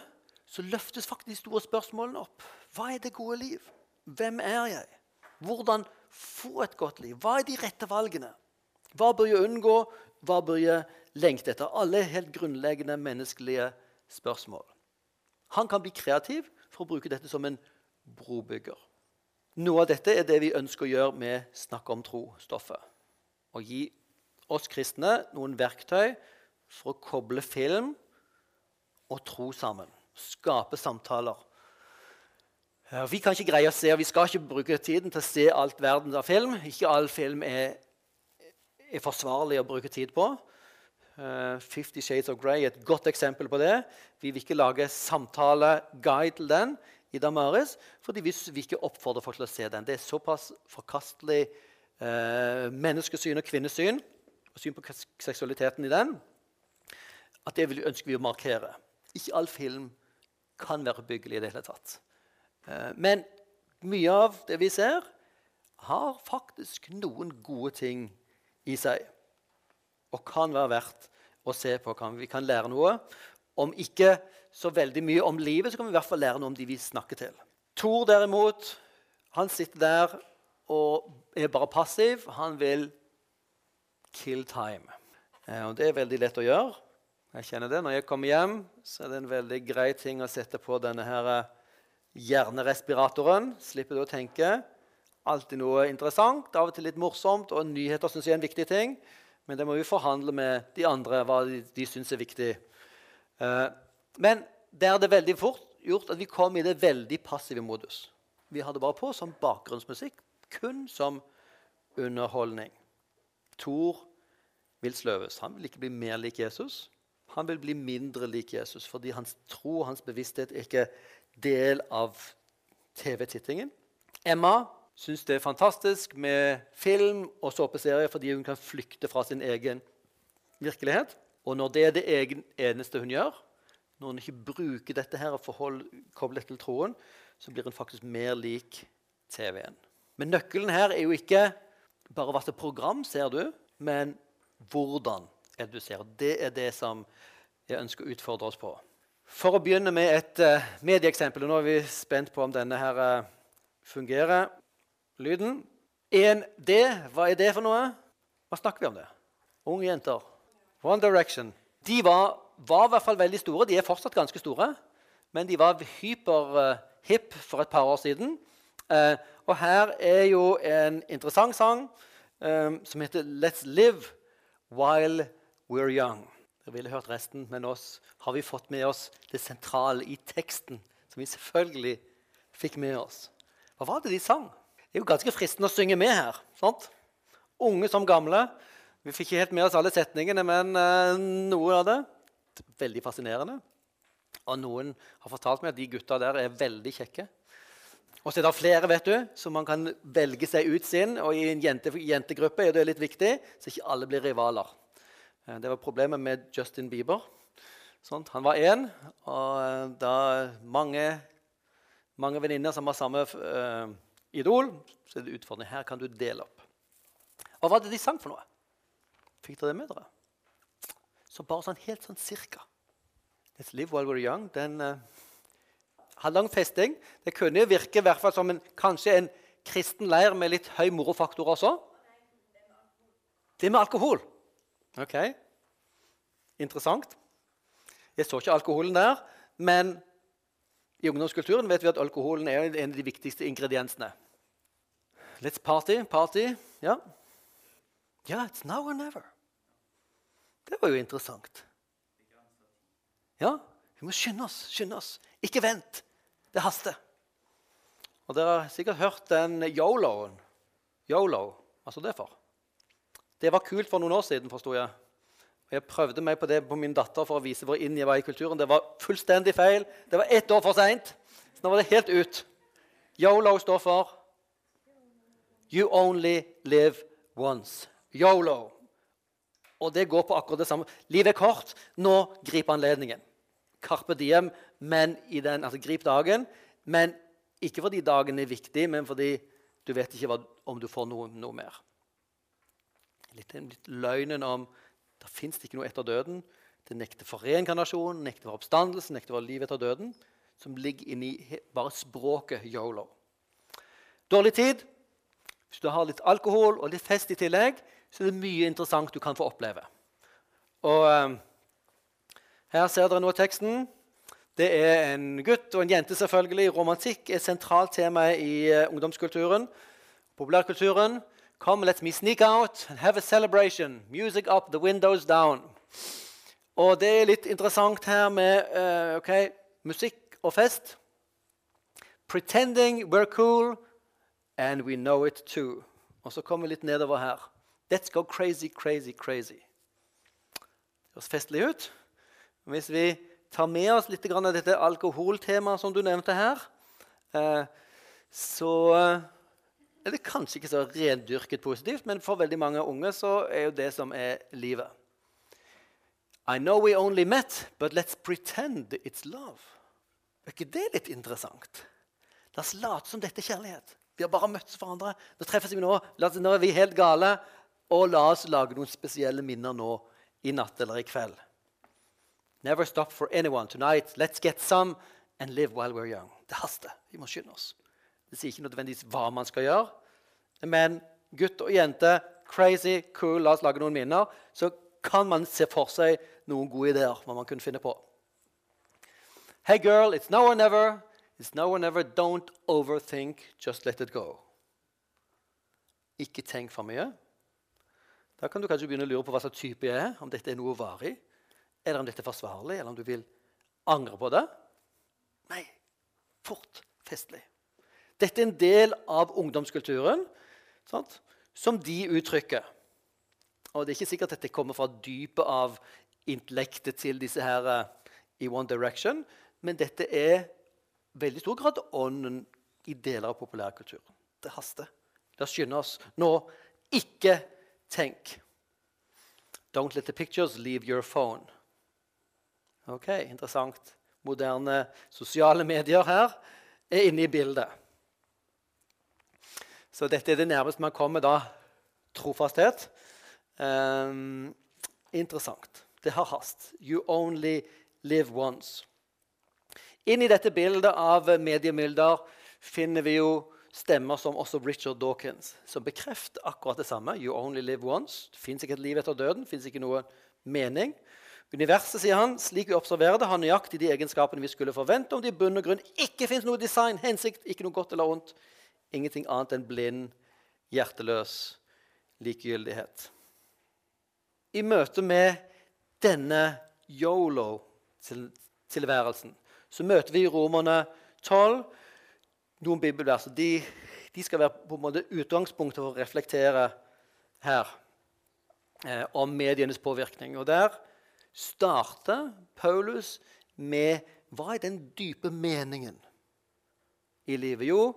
S1: så løftes faktisk de store spørsmålene opp. Hva er det gode liv? Hvem er jeg? Hvordan få et godt liv? Hva er de rette valgene? Hva bør jeg unngå? Hva bør jeg lengte etter? Alle helt grunnleggende menneskelige spørsmål. Han kan bli kreativ for å bruke dette som en brobygger. Noe av dette er det vi ønsker å gjøre med Snakk om tro-stoffet. Å gi oss kristne noen verktøy for å koble film og tro sammen. Skape samtaler. Vi kan ikke greie å se, og vi skal ikke bruke tiden til å se alt verden av film. Ikke all film er, er forsvarlig å bruke tid på. Uh, Fifty Shades of Grey er et godt eksempel på det. Vi vil ikke lage samtaleguide til den i Damaris, fordi vi vil ikke oppfordre folk til å se den. Det er såpass forkastelig eh, menneskesyn og kvinnesyn og syn på seksualiteten i den at det ønsker vi å markere. Ikke all film kan være byggelig i det hele tatt. Eh, men mye av det vi ser, har faktisk noen gode ting i seg og kan være verdt å se på. Vi kan lære noe. Om ikke så veldig mye om livet, så kan vi i hvert fall lære noe om de vi snakker til. Tor derimot, han sitter der og er bare passiv. Han vil kill time. Eh, og det er veldig lett å gjøre. Jeg kjenner det. Når jeg kommer hjem, så er det en veldig grei ting å sette på denne her eh, hjernerespiratoren. Slipper du å tenke. Alltid noe interessant, av og til litt morsomt, og nyheter syns jeg er en viktig ting. Men det må vi forhandle med de andre hva de, de syns er viktig. Uh, men der er det veldig fort gjort at vi kom i det veldig passive modus. Vi hadde bare på som bakgrunnsmusikk, kun som underholdning. Tor vil sløves. Han vil ikke bli mer lik Jesus. Han vil bli mindre lik Jesus fordi hans tro og hans bevissthet er ikke del av TV-tittingen. Emma syns det er fantastisk med film og såpeserier fordi hun kan flykte fra sin egen virkelighet. Og når det er det eneste hun gjør, når en ikke bruker dette her og forhold, kobler dette til troen, så blir en faktisk mer lik TV-en. Men nøkkelen her er jo ikke bare hva slags program ser du, men hvordan er det du ser. Det er det som jeg ønsker å utfordre oss på. For å begynne med et uh, medieeksempel. Nå er vi spent på om denne her uh, fungerer. Lyden. 1D, hva er det for noe? Hva snakker vi om det? Unge jenter. One Direction. De var, var i hvert fall veldig store. De er fortsatt ganske store. Men de var hyper-hip uh, for et par år siden. Uh, og her er jo en interessant sang um, som heter 'Let's Live While We're Young'. Dere ville hørt resten, men oss har vi fått med oss det sentrale i teksten, som vi selvfølgelig fikk med oss. Hva var det de sang? Det er jo ganske fristende å synge med her. sant? Unge som gamle. Vi fikk ikke helt med oss alle setningene, men uh, noe av det. Veldig fascinerende. Og noen har fortalt meg at de gutta der er veldig kjekke. Og så er det flere vet du, som man kan velge seg ut sin. Og i en jente, jentegruppe er det litt viktig, så ikke alle blir rivaler. Eh, det var problemet med Justin Bieber. Sånt. Han var én, og eh, da mange, mange venninner som har samme uh, idol, så er det utfordrende. Her kan du dele opp. Og hva var det de sang for noe? Fikk dere det med dere? Så bare sånn helt sånn cirka. Let's live while we're young. Den... Uh, lang festing. Det kunne virke i hvert fall som en, kanskje en kristen leir med litt høy morofaktor også. Det med alkohol. Ok. Interessant. Jeg så ikke alkoholen der, men i ungdomskulturen vet vi at alkoholen er en av de viktigste ingrediensene. Let's party, party. Ja. Ja, it's now or never. Det var jo interessant. Ja, vi må skynde oss, skynde oss. Ikke vent. Det haster. Og Dere har sikkert hørt den yoloen. Yolo, hva står det for? Det var kult for noen år siden, forsto jeg. Jeg prøvde meg på det på min datter for å vise hvor inn jeg var i kulturen. Det var fullstendig feil. Det var ett år for seint. Så nå var det helt ut. Yolo står for You only live once. Yolo. Og det går på akkurat det samme. Livet er kort. Nå grip anledningen. Carpe diem men i den, altså grip dagen. Men ikke fordi dagen er viktig, men fordi du vet ikke hva, om du får noe, noe mer. Litt, litt løgnen om det fins ikke noe etter døden. Det nekter for reinkarnasjon, nekter for oppstandelse, nekter for liv etter døden. Som ligger inni bare språket yolo. Dårlig tid. Hvis du har litt alkohol og litt fest i tillegg, så det er mye interessant du kan få oppleve. Og um, Her ser dere nå teksten. Det er en gutt og en jente, selvfølgelig. Romantikk er et sentralt tema i uh, ungdomskulturen. Populærkulturen. Come, let me sneak out and have a celebration. Music up, the windows down. Og det er litt interessant her med uh, okay, musikk og fest. Pretending we're cool, and we know it too. Og så kommer vi litt nedover her. Let's go crazy, crazy, crazy. Det høres festlig ut. Hvis vi tar med oss litt av dette alkoholtemaet som du nevnte her, eh, så eh, er det kanskje ikke så rendyrket positivt, men for veldig mange unge så er jo det som er livet. I know we only met, but let's pretend it's love. Er ikke det litt interessant? La oss late som dette er kjærlighet. Vi har bare møtt hverandre. Nå treffes vi nå. Nå er vi helt gale. Og la oss lage noen spesielle minner nå i natt eller i kveld. Never stop for anyone tonight. Let's get some and live while we're young. Det haster. Vi må skynde oss. Det sier ikke nødvendigvis hva man skal gjøre. Men gutt og jente, crazy, cool, la oss lage noen minner. Så kan man se for seg noen gode ideer hva man kunne finne på. Hey girl, it's now or never. It's now or never. Don't overthink. Just let it go. Ikke tenk for mye. Da kan du kanskje begynne å lure på hva slags type jeg er. Om dette er noe varig eller om dette er forsvarlig, eller om du vil angre på det. Nei, fort, festlig. Dette er en del av ungdomskulturen sant? som de uttrykker. Og Det er ikke sikkert at dette kommer fra dypet av intellektet til disse her uh, i One Direction, men dette er veldig stor grad ånden i deler av populærkulturen. Det haster. La oss skynde oss. Nå, ikke tenk. Don't let the pictures leave your phone. Ok, Interessant. Moderne sosiale medier her er inne i bildet. Så dette er det nærmeste man kommer da trofasthet. Um, interessant. Det har hast. You only live once. Inn i dette bildet av mediemylder finner vi jo stemmer som også Richard Dawkins, som bekrefter akkurat det samme. You only live once. Det fins ikke et liv etter døden. Fins ikke noe mening. Universet sier han, slik vi observerer det, har nøyaktig de egenskapene vi skulle forvente om det i bunn og grunn ikke fins noe design, hensikt, ikke noe godt eller ondt. Ingenting annet enn blind, hjerteløs likegyldighet. I møte med denne yolo-tilværelsen så møter vi Romerne 12 noen bibelvers. De, de, skal være på en måte utgangspunktet for å reflektere her eh, om medienes påvirkning. Og Der starter Paulus med hva er den dype meningen i livet? Jo,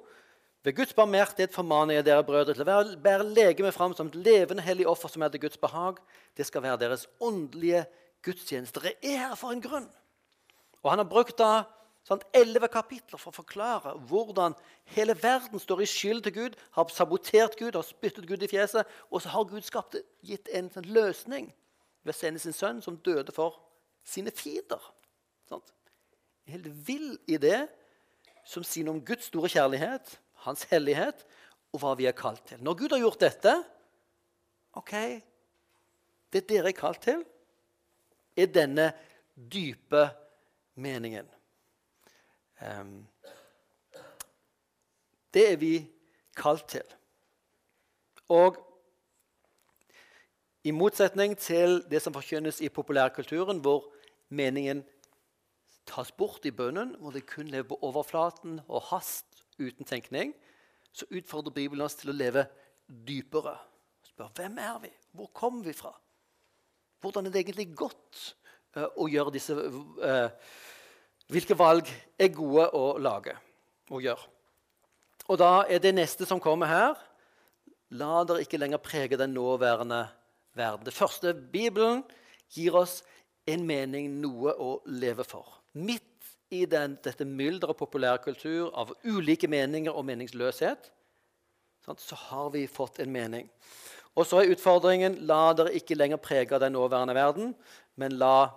S1: ved Guds barmhjertighet formaner jeg dere brødre til å bære legemet fram som et levende hellig offer som er til Guds behag. Det skal være deres åndelige gudstjeneste. Dere er her for en grunn. Og Han har brukt da elleve kapitler for å forklare hvordan hele verden står i skyld til Gud, har sabotert Gud, har spyttet Gud i fjeset, og så har Gud skapt, gitt en sånn, løsning ved å sende sin sønn, som døde for sine fiender. Sånn. En helt vill idé som sier noe om Guds store kjærlighet hans hellighet og hva vi er kalt til. Når Gud har gjort dette OK, det dere er kalt til, er denne dype meningen. Um, det er vi kalt til. Og i motsetning til det som forkynnes i populærkulturen, hvor meningen tas bort i bønnen, hvor det kun lever på overflaten og hast uten tenkning, så utfordrer Bibelen oss til å leve dypere. Spør hvem er vi? Hvor kommer vi fra? Hvordan er det egentlig godt uh, å gjøre disse uh, Hvilke valg er gode å lage og gjøre? Og da er det neste som kommer her La dere ikke lenger prege den nåværende verden. Det første Bibelen gir oss en mening, noe å leve for. Midt i den, dette mylderet av populærkultur, av ulike meninger og meningsløshet, så har vi fått en mening. Og så er utfordringen la dere ikke lenger prege den nåværende verden, men la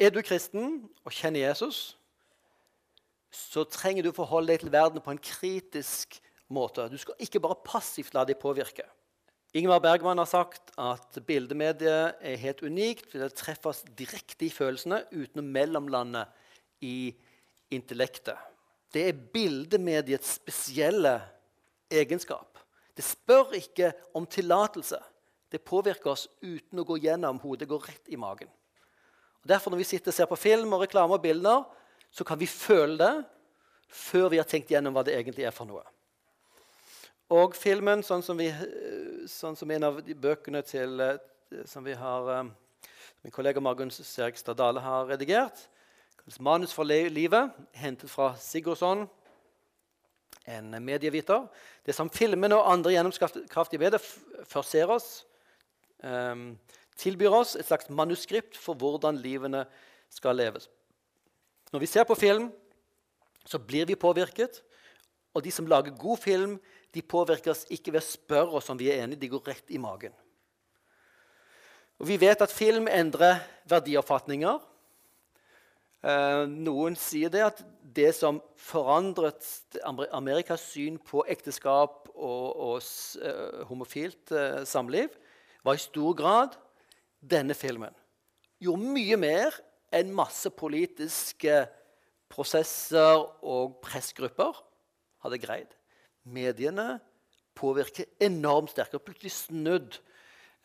S1: Er du kristen og kjenner Jesus, så trenger du å forholde deg til verden på en kritisk måte. Du skal ikke bare passivt la deg påvirke. Ingmar Bergman har sagt at bildemediet er helt unikt. Det treffes direkte i følelsene uten å mellomlande i intellektet. Det er bildemediets spesielle egenskap. Det spør ikke om tillatelse. Det påvirker oss uten å gå gjennom hodet. Det går rett i magen. Og derfor Når vi sitter og ser på film og reklame og bilder, så kan vi føle det før vi har tenkt gjennom hva det egentlig er for noe. Og filmen, sånn som, vi, sånn som en av de bøkene til, eh, som vi har, eh, min kollega Margunn Serigstad Dale har redigert, Manus for livet, hentet fra Sigurdsson, en medieviter. Det som filmene og andre gjennomskraftige medier først oss, um, tilbyr oss et slags manuskript for hvordan livene skal leves. Når vi ser på film, så blir vi påvirket. Og de som lager god film, de påvirker oss ikke ved å spørre oss om vi er enige. De går rett i magen. Og Vi vet at film endrer verdioppfatninger. Eh, noen sier det at det som forandret Amerikas syn på ekteskap og, og uh, homofilt uh, samliv, var i stor grad denne filmen. Gjorde mye mer enn masse politiske prosesser og pressgrupper hadde greid. Mediene påvirker enormt sterkt og plutselig snudd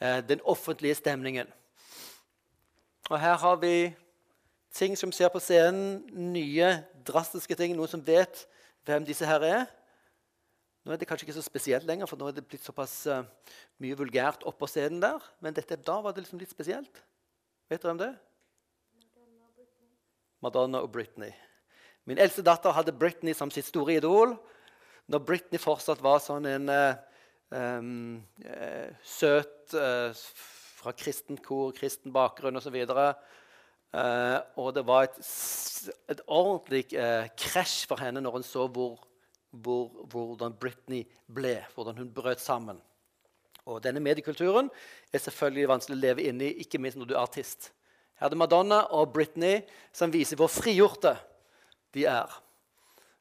S1: eh, den offentlige stemningen. Og her har vi ting som ser på scenen, nye, drastiske ting. Noen som vet hvem disse her er. Nå er det kanskje ikke så spesielt lenger, for nå er det blitt såpass uh, mye vulgært oppå scenen der. Men dette, da var det liksom litt spesielt. Vet dere om det? Madonna og Britney. Min eldste datter hadde Britney som sitt store idol. Når Britney fortsatt var sånn en uh, um, uh, søt fra kristent kor, kristen bakgrunn osv. Eh, og det var et, et ordentlig krasj for henne når hun så hvor, hvor, hvordan Britney ble, hvordan hun brøt sammen. Og denne mediekulturen er selvfølgelig vanskelig å leve inn i, ikke minst når du er artist. Her er det Madonna og Britney som viser hvor frigjorte de er.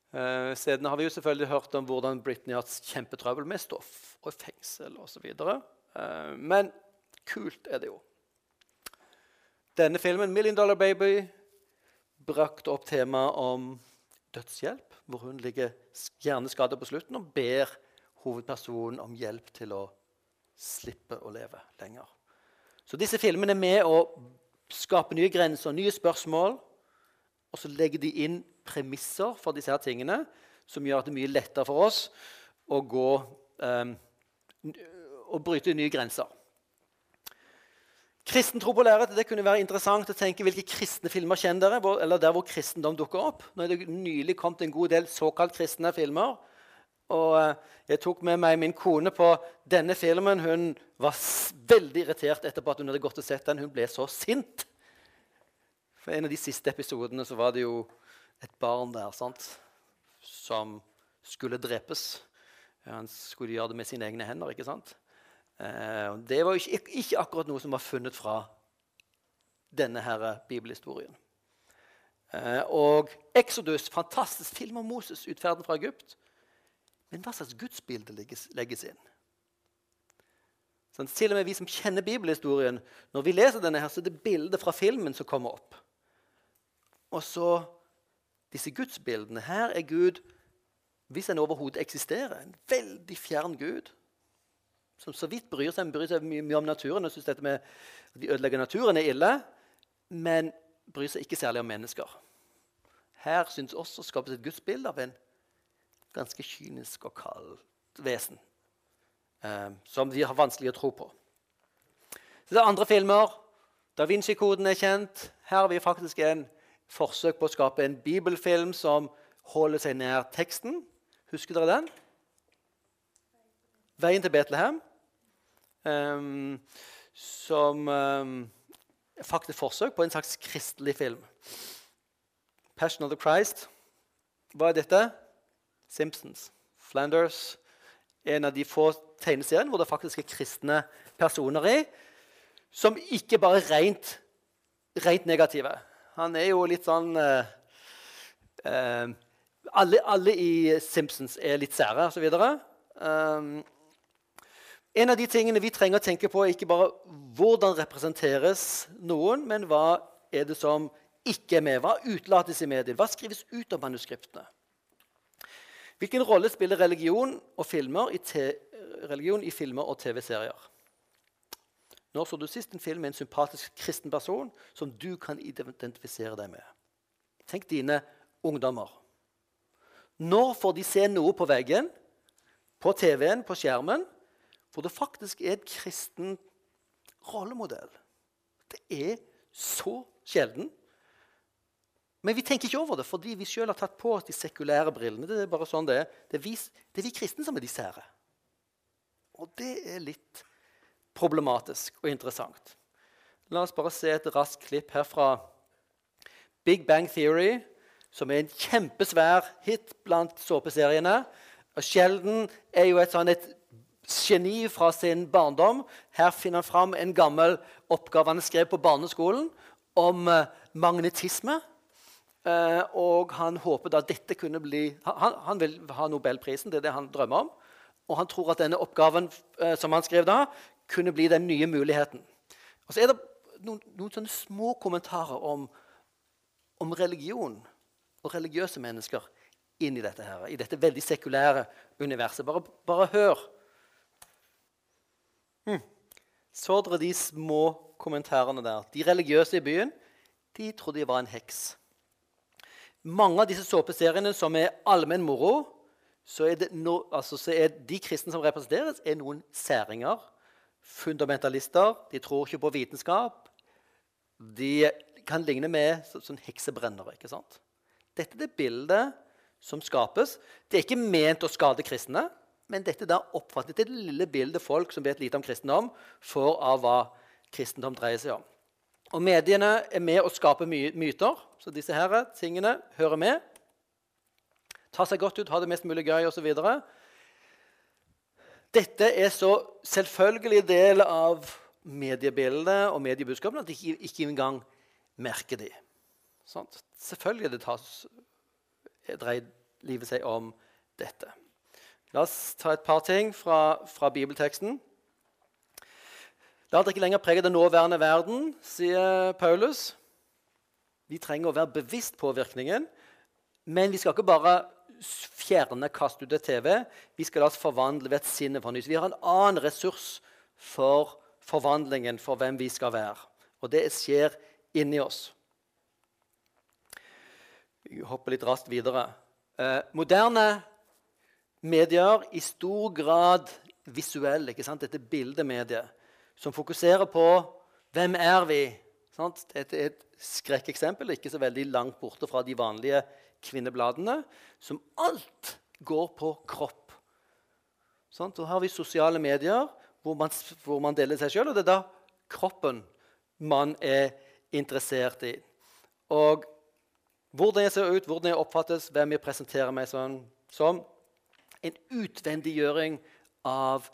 S1: Uh, siden har vi jo selvfølgelig hørt om hvordan Britney har hatt kjempetrøbbel med stoff og fengsel osv. Uh, men kult er det jo. Denne filmen, 'Million Dollar Baby', brakte opp temaet om dødshjelp, hvor hun ligger hjerneskada på slutten og ber hovedpersonen om hjelp til å slippe å leve lenger. Så disse filmene er med å skape nye grenser, nye spørsmål. Og så legger de inn premisser for disse her tingene som gjør at det er mye lettere for oss å gå um, å bryte nye grenser. Kristen tro på lære, det kunne være interessant å tenke hvilke kristne filmer kjenner dere, hvor, eller der hvor kristendom dukker opp. Nå er det nylig kommet en god del såkalt kristne filmer. Og eh, Jeg tok med meg min kone på denne filmen. Hun var veldig irritert etterpå at hun hadde gått og sett den. Hun ble så sint. For en av de siste episodene så var det jo et barn der sant? som skulle drepes. Han skulle gjøre det med sine egne hender. ikke sant? Eh, det var ikke, ikke akkurat noe som var funnet fra denne her bibelhistorien. Eh, og Exodus, fantastisk film om Moses, utferden fra Egypt. Men hva slags gudsbilde legges, legges inn? Sånn, til og med vi som kjenner bibelhistorien, når vi leser denne, her, så er det bildet fra filmen som kommer opp. Og så disse gudsbildene. Her er Gud, hvis han overhodet eksisterer, en veldig fjern Gud. Som så vidt bryr seg, bryr seg mye, mye om naturen og syns dette med at vi ødelegger naturen, er ille. Men bryr seg ikke særlig om mennesker. Her syns også skapes et gudsbilde av en ganske kynisk og kaldt vesen. Eh, som vi har vanskelig å tro på. Så det er andre filmer. Da Vinci-koden er kjent. Her har vi faktisk en forsøk på å skape en bibelfilm som holder seg nær teksten. Husker dere den? 'Veien til Betlehem'. Um, som er faktisk forsøk på en slags kristelig film. 'Passion of the Christ'. Hva er dette? Simpsons. Flanders. En av de få tegneseriene hvor det faktisk er kristne personer i, som ikke bare er rent, rent negative. Han er jo litt sånn eh, eh, alle, alle i Simpsons er litt sære osv. Um, en av de tingene vi trenger å tenke på, er ikke bare hvordan representeres noen, men hva er det som ikke er med? Hva utelates i mediene? Hva skrives ut av manuskriptene? Hvilken rolle spiller religion, i, religion i filmer og TV-serier? Når så du sist en film med en sympatisk kristen person som du kan identifisere deg med? Tenk dine ungdommer. Når får de se noe på veggen, på TV-en, på skjermen, hvor det faktisk er et kristen rollemodell? Det er så sjelden. Men vi tenker ikke over det fordi vi sjøl har tatt på oss de sekulære brillene. Det er bare sånn det er. Det er, vi, det er vi kristne som er de sære. Og det er litt problematisk og interessant. La oss bare se et raskt klipp her fra Big Bang Theory, som er en kjempesvær hit blant såpeseriene. Og Sheldon er jo et sånn et geni fra sin barndom. Her finner han fram en gammel oppgave han skrev på barneskolen om eh, magnetisme. Eh, og han håper da dette kunne bli han, han vil ha Nobelprisen, det er det han drømmer om. Og han tror at denne oppgaven eh, som han skrev da, kunne bli den nye muligheten. Og så er det noen, noen sånne små kommentarer om, om religion og religiøse mennesker inn i dette her, i dette veldig sekulære universet. Bare, bare hør. Hm. Så dere de små kommentarene der? De religiøse i byen de trodde de var en heks. Mange av disse såpeseriene som er allmenn moro, så er, no, altså, så er de kristne som representeres, er noen særinger. Fundamentalister. De tror ikke på vitenskap. De kan ligne med så, sånn heksebrennere. ikke sant? Dette er det bildet som skapes. Det er ikke ment å skade kristne, men dette da oppfattet det lille bildet folk som vet lite om kristendom, får av hva kristendom dreier seg om. Og mediene er med å skape my myter, så disse her tingene hører med. Ta seg godt ut, ha det mest mulig gøy osv. Dette er så selvfølgelig del av mediebildet og mediebudskapene at de ikke, ikke engang merker de. Sånn. Selvfølgelig det tas, dreier livet seg om dette. La oss ta et par ting fra, fra bibelteksten. La dere ikke lenger prege den nåværende verden, sier Paulus. Vi trenger å være bevisst påvirkningen, men vi skal ikke bare fjerne, kaste ut et TV. Vi skal la oss forvandle ved et sinnefornyelse. Vi har en annen ressurs for forvandlingen, for hvem vi skal være. Og det skjer inni oss. Vi hopper litt raskt videre. Eh, moderne medier i stor grad visuelle. ikke sant? Dette bildemediet som fokuserer på hvem er vi sant? Dette er et skrekkeksempel, ikke så veldig langt borte fra de vanlige kvinnebladene, som alt går på kropp. Sant? Så har vi sosiale medier hvor man, hvor man deler seg sjøl, og det er da kroppen man er interessert i. Og hvordan jeg ser ut, hvordan jeg oppfattes, hvem jeg presenterer meg som, som en utvendiggjøring av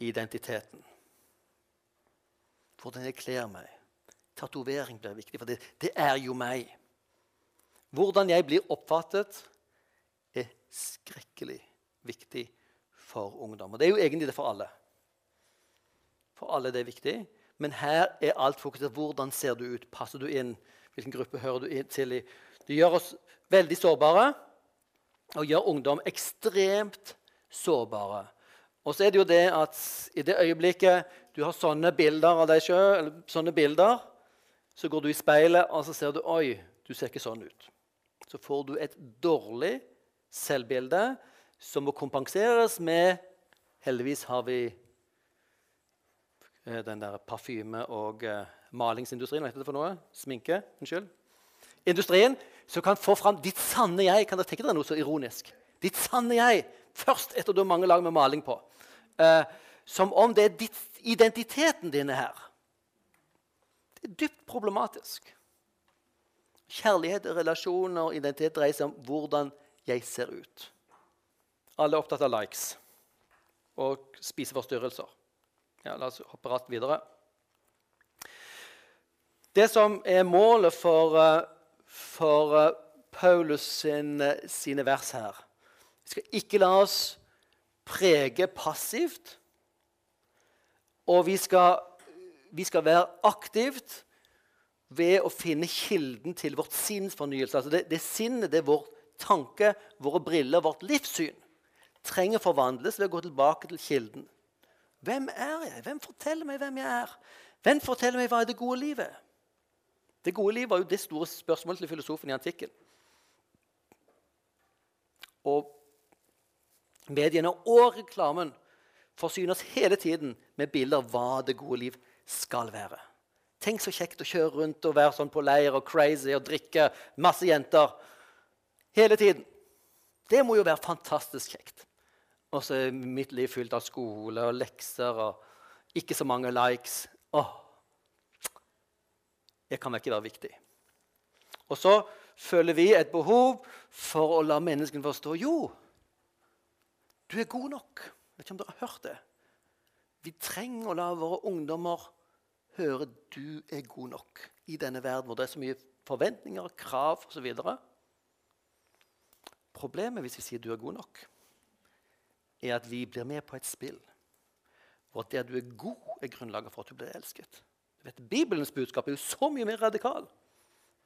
S1: identiteten. Hvordan jeg kler meg. Tatovering blir viktig, for det, det er jo meg. Hvordan jeg blir oppfattet, er skrekkelig viktig for ungdom. Og det er jo egentlig det for alle. For alle det er viktig. Men her er alt fokusert. Hvordan ser du ut? Passer du inn? Hvilken gruppe hører du til i? Det gjør oss veldig sårbare og gjør ungdom ekstremt sårbare. Og så er det jo det at i det øyeblikket du har sånne bilder av deg sjøl, sånne bilder, så går du i speilet og så ser du Oi, du ser ikke sånn ut. Så får du et dårlig selvbilde som må kompenseres med Heldigvis har vi eh, den der parfyme- og uh, malingsindustrien. Hva heter det for noe? Sminke? Unnskyld. Industrien som kan få fram ditt sanne jeg. Kan dere tenke dere noe så ironisk? Ditt sanne jeg først etter du har mange lag med maling på. Eh, som om det er ditt, identiteten din her. Det er dypt problematisk. Kjærlighet, relasjoner og identitet dreier seg om hvordan jeg ser ut. Alle er opptatt av likes og spiseforstyrrelser. Ja, la oss hoppe rett videre. Det som er målet for uh, for uh, Paulus sin, uh, sine vers her. Vi skal ikke la oss prege passivt. Og vi skal, vi skal være aktivt ved å finne kilden til vårt sinns fornyelse. Altså det, det sinnet, det er vår tanke, våre briller, vårt livssyn, trenger forvandles ved å gå tilbake til kilden. Hvem er jeg? Hvem forteller meg hvem jeg er? Hvem forteller meg hva er det gode livet? Det gode liv var jo det store spørsmålet til filosofen i antikken. Og mediene og reklamen forsyner oss hele tiden med bilder av hva det gode liv skal være. Tenk så kjekt å kjøre rundt og være sånn på leir og crazy og drikke masse jenter hele tiden. Det må jo være fantastisk kjekt. Og så er mitt liv fylt av skole og lekser og ikke så mange likes. Åh, det kan ikke være viktig. Og så føler vi et behov for å la menneskene forstå jo, du er god nok. Jeg vet ikke om dere har hørt det. Vi trenger å la våre ungdommer høre du er god nok i denne verden hvor det er så mye forventninger, krav osv. Problemet hvis vi sier du er god nok, er at vi blir med på et spill hvor det at du er god, er grunnlaget for at du blir elsket. Vet, Bibelens budskap er jo så mye mer radikal.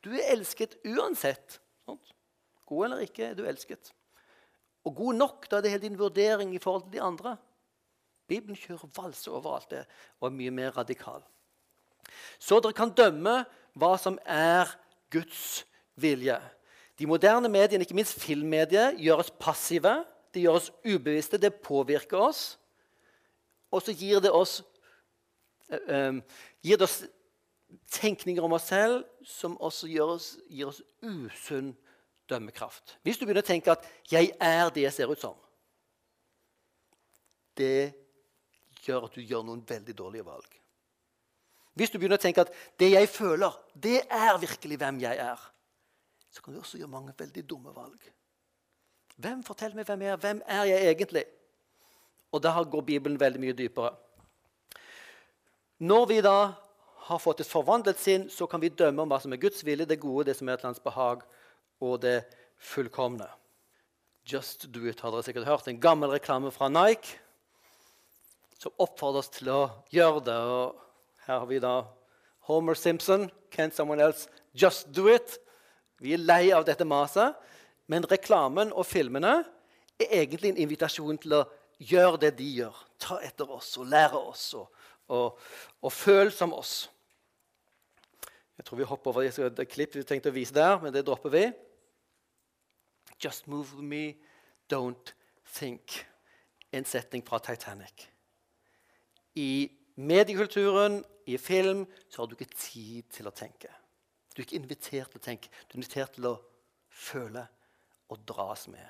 S1: Du er elsket uansett. Sant? God eller ikke, er du elsket. Og god nok, da er det hele din vurdering i forhold til de andre. Bibelen kjører valse over alt det og er mye mer radikal. Så dere kan dømme hva som er Guds vilje. De moderne mediene, ikke minst filmmediet, gjør oss passive. De gjør oss ubevisste. Det påvirker oss. Og så gir det oss gir det oss tenkninger om oss selv som også gir oss, gir oss usunn dømmekraft. Hvis du begynner å tenke at 'jeg er det jeg ser ut som', det gjør at du gjør noen veldig dårlige valg. Hvis du begynner å tenke at det jeg føler, det er virkelig hvem jeg er, så kan du også gjøre mange veldig dumme valg. Hvem forteller meg hvem jeg er? Hvem er jeg egentlig? Og der går Bibelen veldig mye dypere. Når vi da har fått et forvandlet sinn, så kan vi dømme om hva som er Guds vilje, det gode, det som er et lands behag, og det fullkomne. Just do it, har dere sikkert hørt. En gammel reklame fra Nike som oppfordrer oss til å gjøre det. Og her har vi da Homer Simpson. Can someone else just do it? Vi er lei av dette maset. Men reklamen og filmene er egentlig en invitasjon til å gjøre det de gjør. Ta etter oss og lære oss og, og, og føle som oss. Jeg tror vi hopper over et klipp vi tenkte å vise der, men det dropper vi. Just move me, don't think. En setning fra Titanic. I mediekulturen, i film, så har du ikke tid til å tenke. Du er ikke invitert til å tenke, du er invitert til å føle og dras med.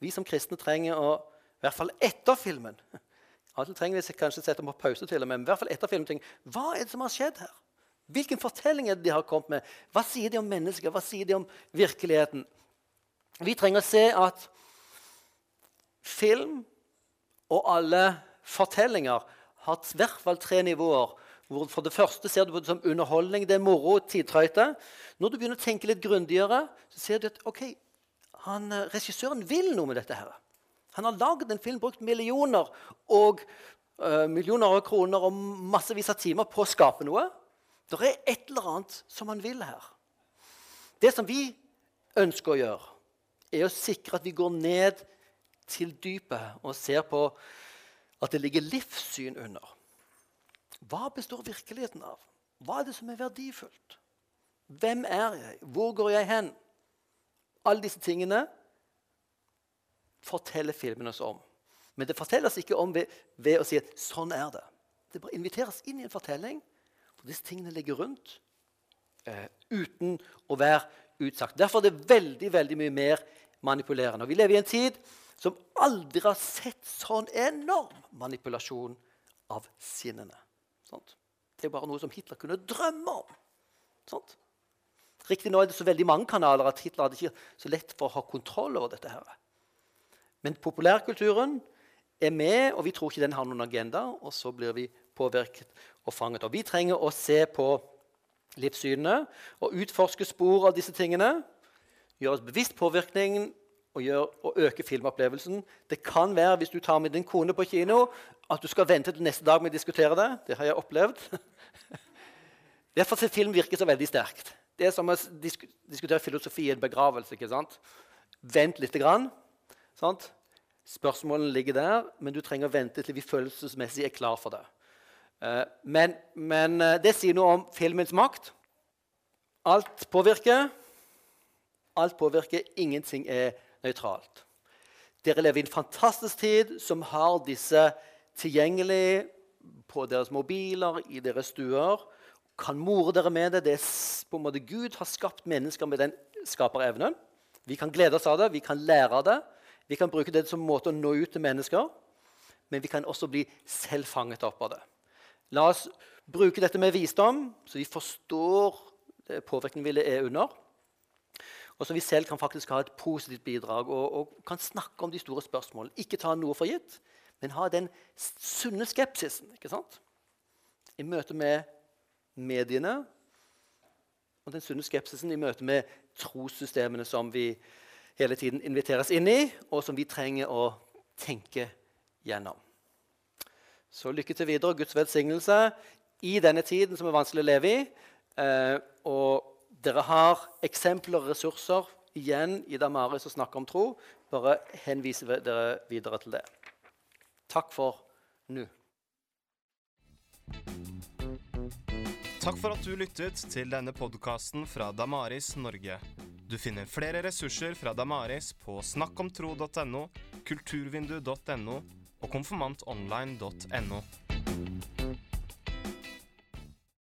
S1: Vi som kristne trenger å, i hvert fall etter filmen Av og til trenger vi kanskje sette på pause, til og med, men i hvert fall etter filmting. hva er det som har skjedd her? Hvilken fortelling er det de har kommet med? Hva sier de om mennesker? Hva sier de om virkeligheten? Vi trenger å se at film og alle fortellinger har i hvert fall tre nivåer. Hvor for det første ser du på det som underholdning, det er moro, tidtrøyte. Når du begynner å tenke litt grundigere, så ser du at ok, han, eh, regissøren vil noe med dette. her. Han har lagd en film, brukt millioner og uh, millioner av kroner og massevis av timer på å skape noe. Det er et eller annet som han vil her. Det som vi ønsker å gjøre, er å sikre at vi går ned til dypet og ser på at det ligger livssyn under. Hva består virkeligheten av? Hva er det som er verdifullt? Hvem er jeg? Hvor går jeg hen? Alle disse tingene forteller filmen oss om. Men det fortelles ikke om ved, ved, å si at sånn er det. Det bare inviteres inn i en fortelling hvor disse tingene ligger rundt eh, uten å være utsagt. Derfor er det veldig veldig mye mer manipulerende. Og vi lever i en tid som aldri har sett sånn enorm manipulasjon av sinnene. Sånt. Det er bare noe som Hitler kunne drømme om. Sånt. Riktig nå er det så veldig mange kanaler at Hitler hadde ikke så lett for å ha kontroll over dette. her. Men populærkulturen er med, og vi tror ikke den har noen agenda. Og så blir vi påvirket og fanget. Og vi trenger å se på livssynene og utforske spor av disse tingene gjøre oss bevisst påvirkningen og, gjør, og øke filmopplevelsen. Det kan være, hvis du tar med din kone på kino, at du skal vente til neste dag med å diskutere det. Det har jeg opplevd. [laughs] Derfor at film virker så veldig sterkt. Det er som å disk diskutere filosofi i en begravelse. ikke sant? Vent lite grann. Sant? Spørsmålene ligger der, men du trenger å vente til vi følelsesmessig er klar for det. Uh, men, men uh, det sier noe om filmens makt. Alt påvirker. Alt påvirker. Ingenting er nøytralt. Dere lever i en fantastisk tid som har disse tilgjengelig på deres mobiler, i deres stuer. Kan more dere med det. det er på en måte Gud har skapt mennesker med den skaperevnen. Vi kan glede oss av det, vi kan lære av det. Vi kan bruke det som måte å nå ut til mennesker. Men vi kan også bli selv fanget opp av det. La oss bruke dette med visdom, så vi forstår påvirkningen vi er under og så vi selv kan faktisk ha et positivt bidrag og, og, kan snakke om de store spørsmålene. Ikke ta noe for gitt, men ha den sunne skepsisen ikke sant? i møte med mediene. Og den sunne skepsisen i møte med trossystemene som vi hele tiden inviteres inn i, og som vi trenger å tenke gjennom. Så lykke til videre. Guds velsignelse i denne tiden som er vanskelig å leve i. Eh, og dere har eksempler og ressurser igjen i Damaris som snakker om tro. Bare henviser dere videre til det. Takk for nå.
S2: Takk for at du lyttet til denne podkasten fra Damaris Norge. Du finner flere ressurser fra Damaris på snakkomtro.no, kulturvindu.no og konfirmantonline.no.